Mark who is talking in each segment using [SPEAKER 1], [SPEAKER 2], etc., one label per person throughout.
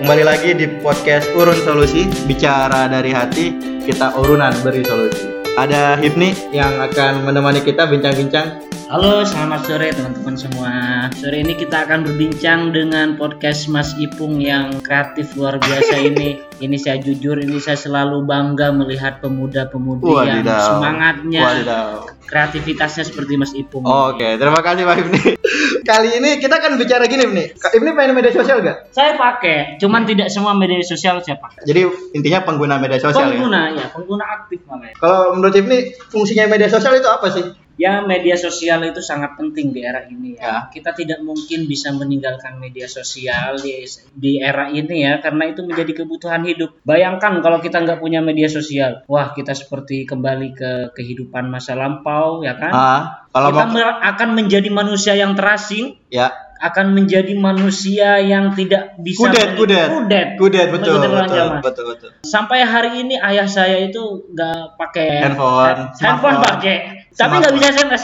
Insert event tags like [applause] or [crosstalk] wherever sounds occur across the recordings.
[SPEAKER 1] Kembali lagi di podcast Urun Solusi, bicara dari hati, kita urunan beri solusi. Ada Hipni yang akan menemani kita bincang-bincang.
[SPEAKER 2] Halo, selamat sore teman-teman semua. Sore ini kita akan berbincang dengan podcast Mas Ipung yang kreatif luar biasa [laughs] ini. Ini saya jujur, ini saya selalu bangga melihat pemuda-pemudi yang semangatnya,
[SPEAKER 1] Wadidaw.
[SPEAKER 2] kreativitasnya seperti Mas Ipung.
[SPEAKER 1] Oke, terima kasih Pak Hipni. [laughs] Kali ini kita akan bicara gini. Kak Hipni main media sosial gak?
[SPEAKER 2] Saya pakai, cuman tidak semua media sosial saya pakai.
[SPEAKER 1] Jadi intinya pengguna media sosial ya.
[SPEAKER 2] Pengguna ya, pengguna aktif namanya.
[SPEAKER 1] Kalau menurut Hipni fungsinya media sosial itu apa sih?
[SPEAKER 2] Ya, media sosial itu sangat penting di era ini
[SPEAKER 1] Ya.
[SPEAKER 2] ya. Kita tidak mungkin bisa meninggalkan media sosial di, di era ini ya, karena itu menjadi kebutuhan hidup. Bayangkan kalau kita nggak punya media sosial, wah kita seperti kembali ke kehidupan masa lampau ya kan?
[SPEAKER 1] Ah, kalau
[SPEAKER 2] kita
[SPEAKER 1] mau
[SPEAKER 2] akan menjadi manusia yang terasing,
[SPEAKER 1] ya
[SPEAKER 2] akan menjadi manusia yang tidak bisa
[SPEAKER 1] kudet kudet
[SPEAKER 2] kudet,
[SPEAKER 1] kudet betul betul,
[SPEAKER 2] zaman.
[SPEAKER 1] betul betul
[SPEAKER 2] Sampai hari ini ayah saya itu nggak pakai
[SPEAKER 1] Handphone,
[SPEAKER 2] handphone
[SPEAKER 1] smartphone.
[SPEAKER 2] pakai, tapi nggak bisa SMS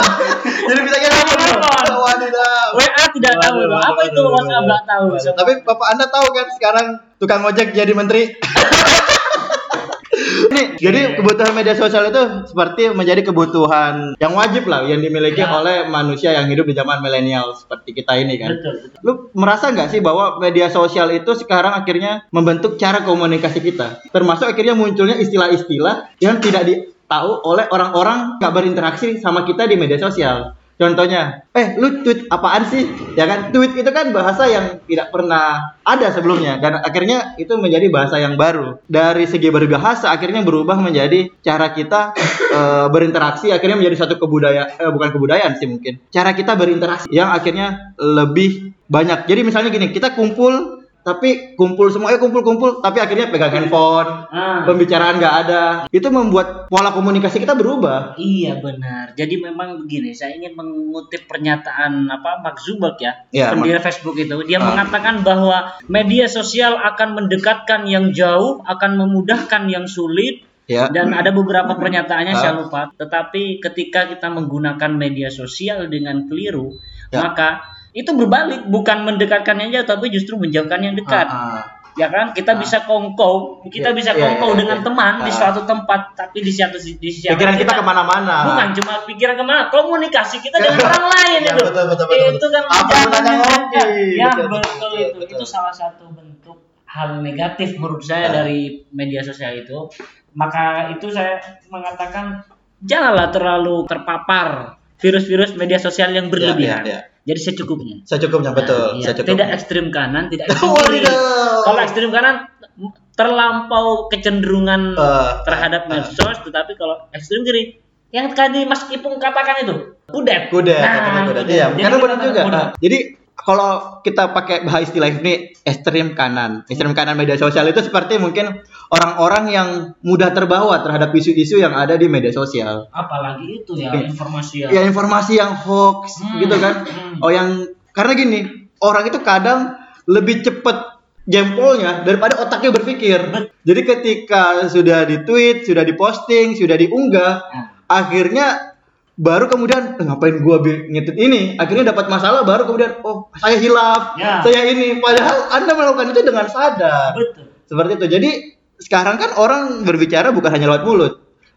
[SPEAKER 2] [laughs]
[SPEAKER 1] jadi bisa kita
[SPEAKER 2] Telepon.
[SPEAKER 1] wadidaw
[SPEAKER 2] WA tidak tahu loh. Apa itu WhatsApp nggak tahu.
[SPEAKER 1] Tapi bapak anda tahu kan sekarang tukang ojek jadi menteri. [laughs] Nih, jadi kebutuhan media sosial itu seperti menjadi kebutuhan yang wajib lah yang dimiliki
[SPEAKER 2] Ya.
[SPEAKER 1] oleh manusia yang hidup di zaman milenial seperti kita ini kan.
[SPEAKER 2] Betul, betul.
[SPEAKER 1] Lu merasa nggak sih bahwa media sosial itu sekarang akhirnya membentuk cara komunikasi kita? Termasuk akhirnya munculnya istilah-istilah yang tidak ditahu oleh orang-orang nggak berinteraksi sama kita di media sosial. Contohnya, eh lu tweet apaan sih? Ya kan, tweet itu kan bahasa yang tidak pernah ada sebelumnya dan akhirnya itu menjadi bahasa yang baru. Dari segi berbahasa akhirnya berubah menjadi cara kita eh, berinteraksi akhirnya menjadi satu kebudayaan eh, bukan kebudayaan sih mungkin. Cara kita berinteraksi yang akhirnya lebih banyak. Jadi misalnya gini, kita kumpul tapi kumpul semuanya kumpul-kumpul tapi akhirnya pegang handphone,
[SPEAKER 2] Ah,
[SPEAKER 1] pembicaraan nggak ada. Itu membuat pola komunikasi kita berubah.
[SPEAKER 2] iya benar. Jadi memang begini, saya ingin mengutip pernyataan apa Mark Zuckerberg ya,
[SPEAKER 1] Ya,
[SPEAKER 2] pendiri Facebook itu. Dia
[SPEAKER 1] Ah.
[SPEAKER 2] mengatakan bahwa media sosial akan mendekatkan yang jauh, akan memudahkan yang sulit.
[SPEAKER 1] Ya.
[SPEAKER 2] Dan ada beberapa pernyataannya
[SPEAKER 1] Ah.
[SPEAKER 2] saya lupa. Tetapi ketika kita menggunakan media sosial dengan keliru,
[SPEAKER 1] Ya.
[SPEAKER 2] maka itu berbalik, bukan mendekatkan yang jauh, tapi justru menjauhkan yang dekat.
[SPEAKER 1] Ah, ah.
[SPEAKER 2] ya kan? Kita bisa kongkow kita
[SPEAKER 1] Ya,
[SPEAKER 2] bisa
[SPEAKER 1] ya,
[SPEAKER 2] kongkow
[SPEAKER 1] ya,
[SPEAKER 2] dengan
[SPEAKER 1] ya.
[SPEAKER 2] teman di suatu tempat tapi di satu di sisi yang
[SPEAKER 1] Pikiran
[SPEAKER 2] lain
[SPEAKER 1] kita ke mana-mana.
[SPEAKER 2] bukan cuma pikiran ke mana komunikasi kita dengan [laughs] orang lain
[SPEAKER 1] Ya,
[SPEAKER 2] itu.
[SPEAKER 1] betul, betul, betul,
[SPEAKER 2] itu kan
[SPEAKER 1] Apa
[SPEAKER 2] ya
[SPEAKER 1] Betul,
[SPEAKER 2] betul,
[SPEAKER 1] betul,
[SPEAKER 2] itu
[SPEAKER 1] betul.
[SPEAKER 2] itu salah satu bentuk hal negatif menurut saya dari media sosial itu. Maka itu saya mengatakan janganlah terlalu terpapar virus-virus media sosial yang berlebihan
[SPEAKER 1] ya, ya.
[SPEAKER 2] jadi secukupnya
[SPEAKER 1] Secukupnya betul,
[SPEAKER 2] Nah, iya.
[SPEAKER 1] secukupnya.
[SPEAKER 2] Tidak ekstrim kanan, tidak ekstrim [laughs] kiri. Kalau ekstrim kanan terlampau kecenderungan
[SPEAKER 1] Eh,
[SPEAKER 2] terhadap medsos, tetapi kalau ekstrim kiri yang tadi Mas Ipung katakan itu kudet.
[SPEAKER 1] kudet,
[SPEAKER 2] Nah,
[SPEAKER 1] kudet.
[SPEAKER 2] kudet.
[SPEAKER 1] Iya, karena benar juga.
[SPEAKER 2] kudet.
[SPEAKER 1] Nah, jadi kalau kita pakai bahasa istilah ini ekstrim kanan, ekstrim kanan media sosial itu seperti mungkin orang-orang yang mudah terbawa terhadap isu-isu yang ada di media sosial.
[SPEAKER 2] Apalagi itu ya informasi yang
[SPEAKER 1] Ya informasi yang hoax
[SPEAKER 2] Hmm,
[SPEAKER 1] gitu kan.
[SPEAKER 2] hmm.
[SPEAKER 1] Oh yang karena gini, orang itu kadang lebih cepet jempolnya daripada otaknya berpikir. Jadi ketika sudah di-tweet, sudah diposting, sudah diunggah,
[SPEAKER 2] Nah,
[SPEAKER 1] akhirnya baru kemudian "Eh, ngapain gua ngetit ini akhirnya dapat masalah baru kemudian oh saya hilaf
[SPEAKER 2] Ya.
[SPEAKER 1] saya ini padahal anda melakukan itu dengan sadar
[SPEAKER 2] betul.
[SPEAKER 1] seperti itu jadi sekarang kan orang berbicara bukan hanya lewat mulut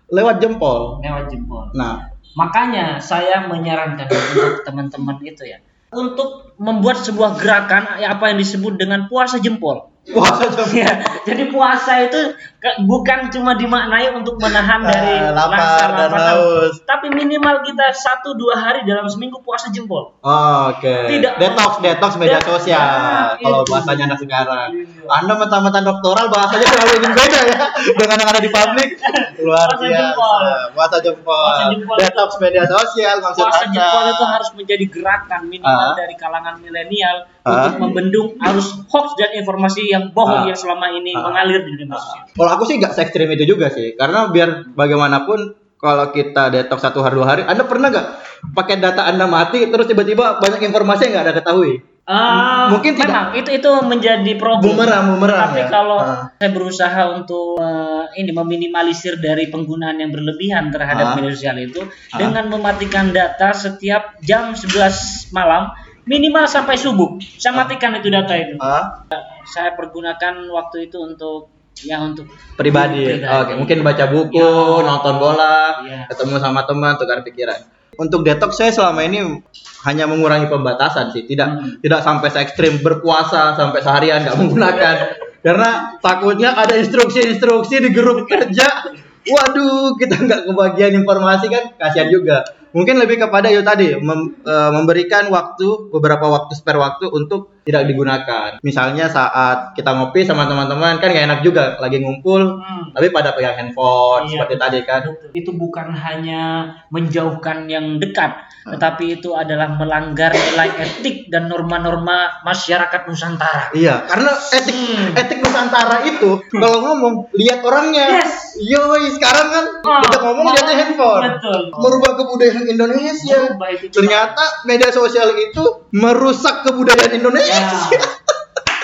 [SPEAKER 1] lewat jempol
[SPEAKER 2] Lewat jempol.
[SPEAKER 1] nah
[SPEAKER 2] Makanya saya menyarankan untuk teman-teman itu ya untuk membuat sebuah gerakan apa yang disebut dengan puasa jempol.
[SPEAKER 1] Puasa
[SPEAKER 2] Ya, jadi puasa itu ke- bukan cuma dimaknai untuk menahan dari
[SPEAKER 1] Ah, lapar
[SPEAKER 2] rasa
[SPEAKER 1] dan
[SPEAKER 2] lapar,
[SPEAKER 1] haus.
[SPEAKER 2] tapi minimal kita satu dua hari dalam seminggu puasa jempol.
[SPEAKER 1] Oh, Oke.
[SPEAKER 2] Tidak.
[SPEAKER 1] Detox, detox media
[SPEAKER 2] Ya,
[SPEAKER 1] sosial.
[SPEAKER 2] nah,
[SPEAKER 1] kalau
[SPEAKER 2] itu.
[SPEAKER 1] bahasanya anak sekarang.
[SPEAKER 2] Iya.
[SPEAKER 1] Anda mentang-mentang doktoral bahasanya [laughs] selalu ingin beda ya dengan yang ada di publik. Luar
[SPEAKER 2] Puasa
[SPEAKER 1] biasa.
[SPEAKER 2] jempol.
[SPEAKER 1] Puasa jempol.
[SPEAKER 2] Puasa jempol
[SPEAKER 1] Detox media sosial maksud
[SPEAKER 2] Puasa
[SPEAKER 1] Anda.
[SPEAKER 2] jempol itu harus menjadi gerakan minimal
[SPEAKER 1] Ah.
[SPEAKER 2] dari kalangan milenial. Untuk membendung arus hoax dan informasi yang bohong
[SPEAKER 1] Ah.
[SPEAKER 2] yang selama ini
[SPEAKER 1] Ah.
[SPEAKER 2] mengalir di dunia sosial.
[SPEAKER 1] Kalau aku sih nggak se ekstrim itu juga sih, karena biar bagaimanapun kalau kita detox satu hari dua hari, Anda pernah nggak pakai data Anda mati terus tiba-tiba banyak informasi yang nggak ada ketahui?
[SPEAKER 2] Ah,
[SPEAKER 1] Mungkin tidak-
[SPEAKER 2] memang itu itu menjadi problem.
[SPEAKER 1] Bumerang, bumerang
[SPEAKER 2] Tapi
[SPEAKER 1] ya.
[SPEAKER 2] kalau
[SPEAKER 1] Ah.
[SPEAKER 2] saya berusaha untuk eh, ini meminimalisir dari penggunaan yang berlebihan terhadap
[SPEAKER 1] Ah.
[SPEAKER 2] media sosial itu
[SPEAKER 1] Ah.
[SPEAKER 2] dengan mematikan data setiap jam 11 malam minimal sampai subuh. Saya matikan itu data itu.
[SPEAKER 1] Ah,
[SPEAKER 2] Saya pergunakan waktu itu untuk ya untuk
[SPEAKER 1] pribadi.
[SPEAKER 2] Pribadi.
[SPEAKER 1] Oke, mungkin baca buku,
[SPEAKER 2] Ya.
[SPEAKER 1] nonton bola,
[SPEAKER 2] Iya.
[SPEAKER 1] ketemu sama teman, tukar pikiran. Untuk detox saya selama ini hanya mengurangi pembatasan sih, tidak
[SPEAKER 2] Hmm.
[SPEAKER 1] tidak sampai se ekstrim berpuasa sampai seharian nggak menggunakan. Karena takutnya ada instruksi-instruksi di grup kerja. Waduh, kita nggak kebagian informasi kan, kasihan juga. Mungkin lebih kepada itu tadi mem- eh, memberikan waktu beberapa waktu spare waktu untuk tidak digunakan. Misalnya saat kita ngopi sama teman-teman kan gak enak juga lagi ngumpul
[SPEAKER 2] Hmm.
[SPEAKER 1] tapi pada pegang handphone
[SPEAKER 2] Iya.
[SPEAKER 1] seperti tadi kan.
[SPEAKER 2] Betul. Itu bukan hanya menjauhkan yang dekat, tetapi itu adalah melanggar nilai etik dan norma-norma masyarakat Nusantara.
[SPEAKER 1] Iya, karena etik
[SPEAKER 2] Hmm.
[SPEAKER 1] etik Nusantara itu kalau ngomong lihat orangnya.
[SPEAKER 2] Yes.
[SPEAKER 1] Yoi, sekarang kan
[SPEAKER 2] Oh,
[SPEAKER 1] kita ngomong lihatnya handphone.
[SPEAKER 2] Betul.
[SPEAKER 1] Merubah kebudayaan Indonesia.
[SPEAKER 2] Itu cuma-
[SPEAKER 1] Ternyata media sosial itu merusak kebudayaan Indonesia.
[SPEAKER 2] Ya.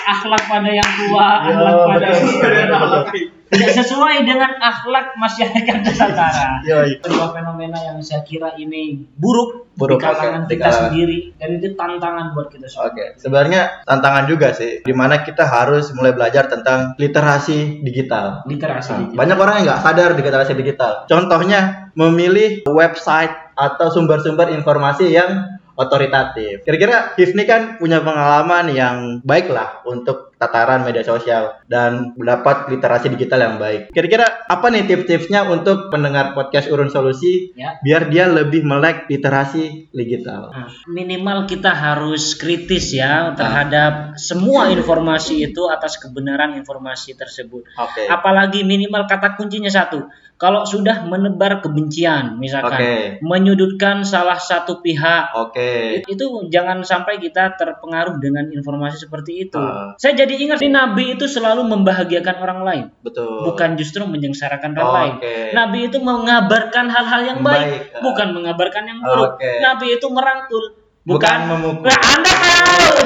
[SPEAKER 2] Akhlak pada yang tua,
[SPEAKER 1] Ya,
[SPEAKER 2] akhlak pada
[SPEAKER 1] betul.
[SPEAKER 2] tidak sesuai dengan akhlak masyarakat Nusantara.
[SPEAKER 1] Yoi.
[SPEAKER 2] Sebuah fenomena yang saya kira ini buruk,
[SPEAKER 1] Buruk,
[SPEAKER 2] di kalangan.
[SPEAKER 1] Di
[SPEAKER 2] kita sendiri dan itu tantangan buat kita semua.
[SPEAKER 1] Oke, sebenarnya tantangan juga sih, di mana kita harus mulai belajar tentang literasi digital.
[SPEAKER 2] Literasi.
[SPEAKER 1] Nah,
[SPEAKER 2] digital.
[SPEAKER 1] banyak orang yang nggak sadar di literasi digital. Contohnya memilih website atau sumber-sumber informasi yang otoritatif. Kira-kira Hifni kan punya pengalaman yang baik lah untuk tataran media sosial dan mendapat literasi digital yang baik. Kira-kira apa nih tips-tipsnya untuk pendengar podcast Urun Solusi
[SPEAKER 2] Ya.
[SPEAKER 1] biar dia lebih melek literasi digital?
[SPEAKER 2] Nah, minimal kita harus kritis ya terhadap semua informasi itu atas kebenaran informasi tersebut.
[SPEAKER 1] Oke.
[SPEAKER 2] Apalagi minimal kata kuncinya satu. Kalau sudah menebar kebencian, misalkan
[SPEAKER 1] Oke.
[SPEAKER 2] menyudutkan salah satu pihak,
[SPEAKER 1] Oke.
[SPEAKER 2] itu jangan sampai kita terpengaruh dengan informasi seperti itu.
[SPEAKER 1] Ah.
[SPEAKER 2] Saya jadi ingat nih Nabi itu selalu membahagiakan orang lain,
[SPEAKER 1] Betul.
[SPEAKER 2] bukan justru menyengsarakan orang lain.
[SPEAKER 1] Oke.
[SPEAKER 2] Nabi itu mengabarkan hal-hal yang baik,
[SPEAKER 1] Baik, ah.
[SPEAKER 2] bukan mengabarkan yang buruk.
[SPEAKER 1] Oke.
[SPEAKER 2] Nabi itu merangkul,
[SPEAKER 1] Bukan
[SPEAKER 2] bukan,
[SPEAKER 1] memukul.
[SPEAKER 2] Nah, Anda tahu.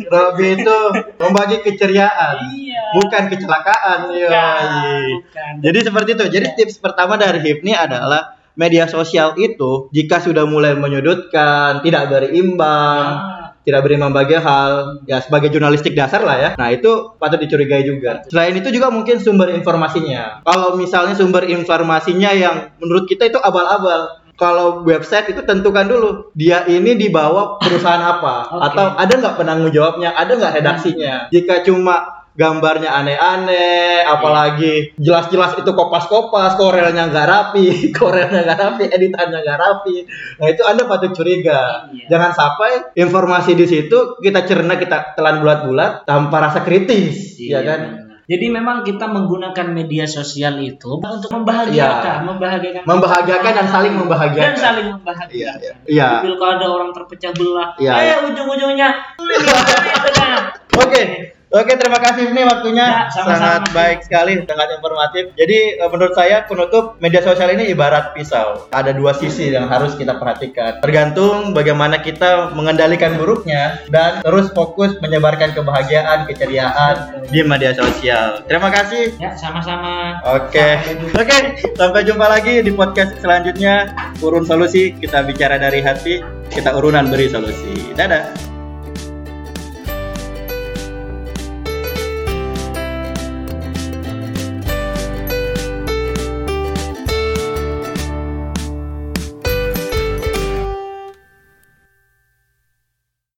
[SPEAKER 2] [laughs]
[SPEAKER 1] Robi itu membagi keceriaan,
[SPEAKER 2] Iya.
[SPEAKER 1] bukan kecelakaan.
[SPEAKER 2] Bukan.
[SPEAKER 1] Jadi seperti itu. Jadi tips pertama dari Hifni adalah media sosial itu jika sudah mulai menyudutkan, tidak berimbang,
[SPEAKER 2] Ah.
[SPEAKER 1] Tidak berimbang bagi hal, ya sebagai jurnalistik dasar lah ya. Nah itu patut dicurigai juga. Selain itu juga mungkin sumber informasinya. Kalau misalnya sumber informasinya yang menurut kita itu abal-abal. Kalau website itu tentukan dulu dia ini di bawah perusahaan apa
[SPEAKER 2] Oke.
[SPEAKER 1] atau ada nggak penanggung jawabnya, ada nggak redaksinya. Jika cuma gambarnya aneh-aneh, apalagi jelas-jelas itu kopas-kopas, korelnya nggak rapi, [laughs] korelnya nggak rapi, editannya nggak rapi. Nah itu anda patut curiga.
[SPEAKER 2] Iya.
[SPEAKER 1] Jangan sampai informasi di situ kita cerna, kita telan bulat-bulat tanpa rasa kritis, ya
[SPEAKER 2] Iya,
[SPEAKER 1] kan?
[SPEAKER 2] benar. Jadi memang kita menggunakan media sosial itu untuk membahagiakan,
[SPEAKER 1] Iya.
[SPEAKER 2] membahagiakan,
[SPEAKER 1] Membahagiakan dan saling membahagiakan.
[SPEAKER 2] dan saling membahagiakan.
[SPEAKER 1] Iya, iya. Iya.
[SPEAKER 2] Di pilkada orang terpecah belah,
[SPEAKER 1] Iya,
[SPEAKER 2] eh
[SPEAKER 1] iya.
[SPEAKER 2] ujung-ujungnya [laughs] itu, nah.
[SPEAKER 1] Oke, terima kasih ini waktunya
[SPEAKER 2] Ya, sama-sama,
[SPEAKER 1] sangat
[SPEAKER 2] Mas.
[SPEAKER 1] baik sekali dengan informatif. Jadi eh, menurut saya penutup media sosial ini ibarat pisau. Ada dua sisi yang harus kita perhatikan. Tergantung bagaimana kita mengendalikan buruknya dan terus fokus menyebarkan kebahagiaan, keceriaan di media sosial. Terima kasih.
[SPEAKER 2] Ya, sama-sama.
[SPEAKER 1] Oke,
[SPEAKER 2] Sampai jumpa.
[SPEAKER 1] oke, sampai jumpa lagi di podcast selanjutnya. Urun solusi, kita bicara dari hati, kita urunan beri solusi. Dadah.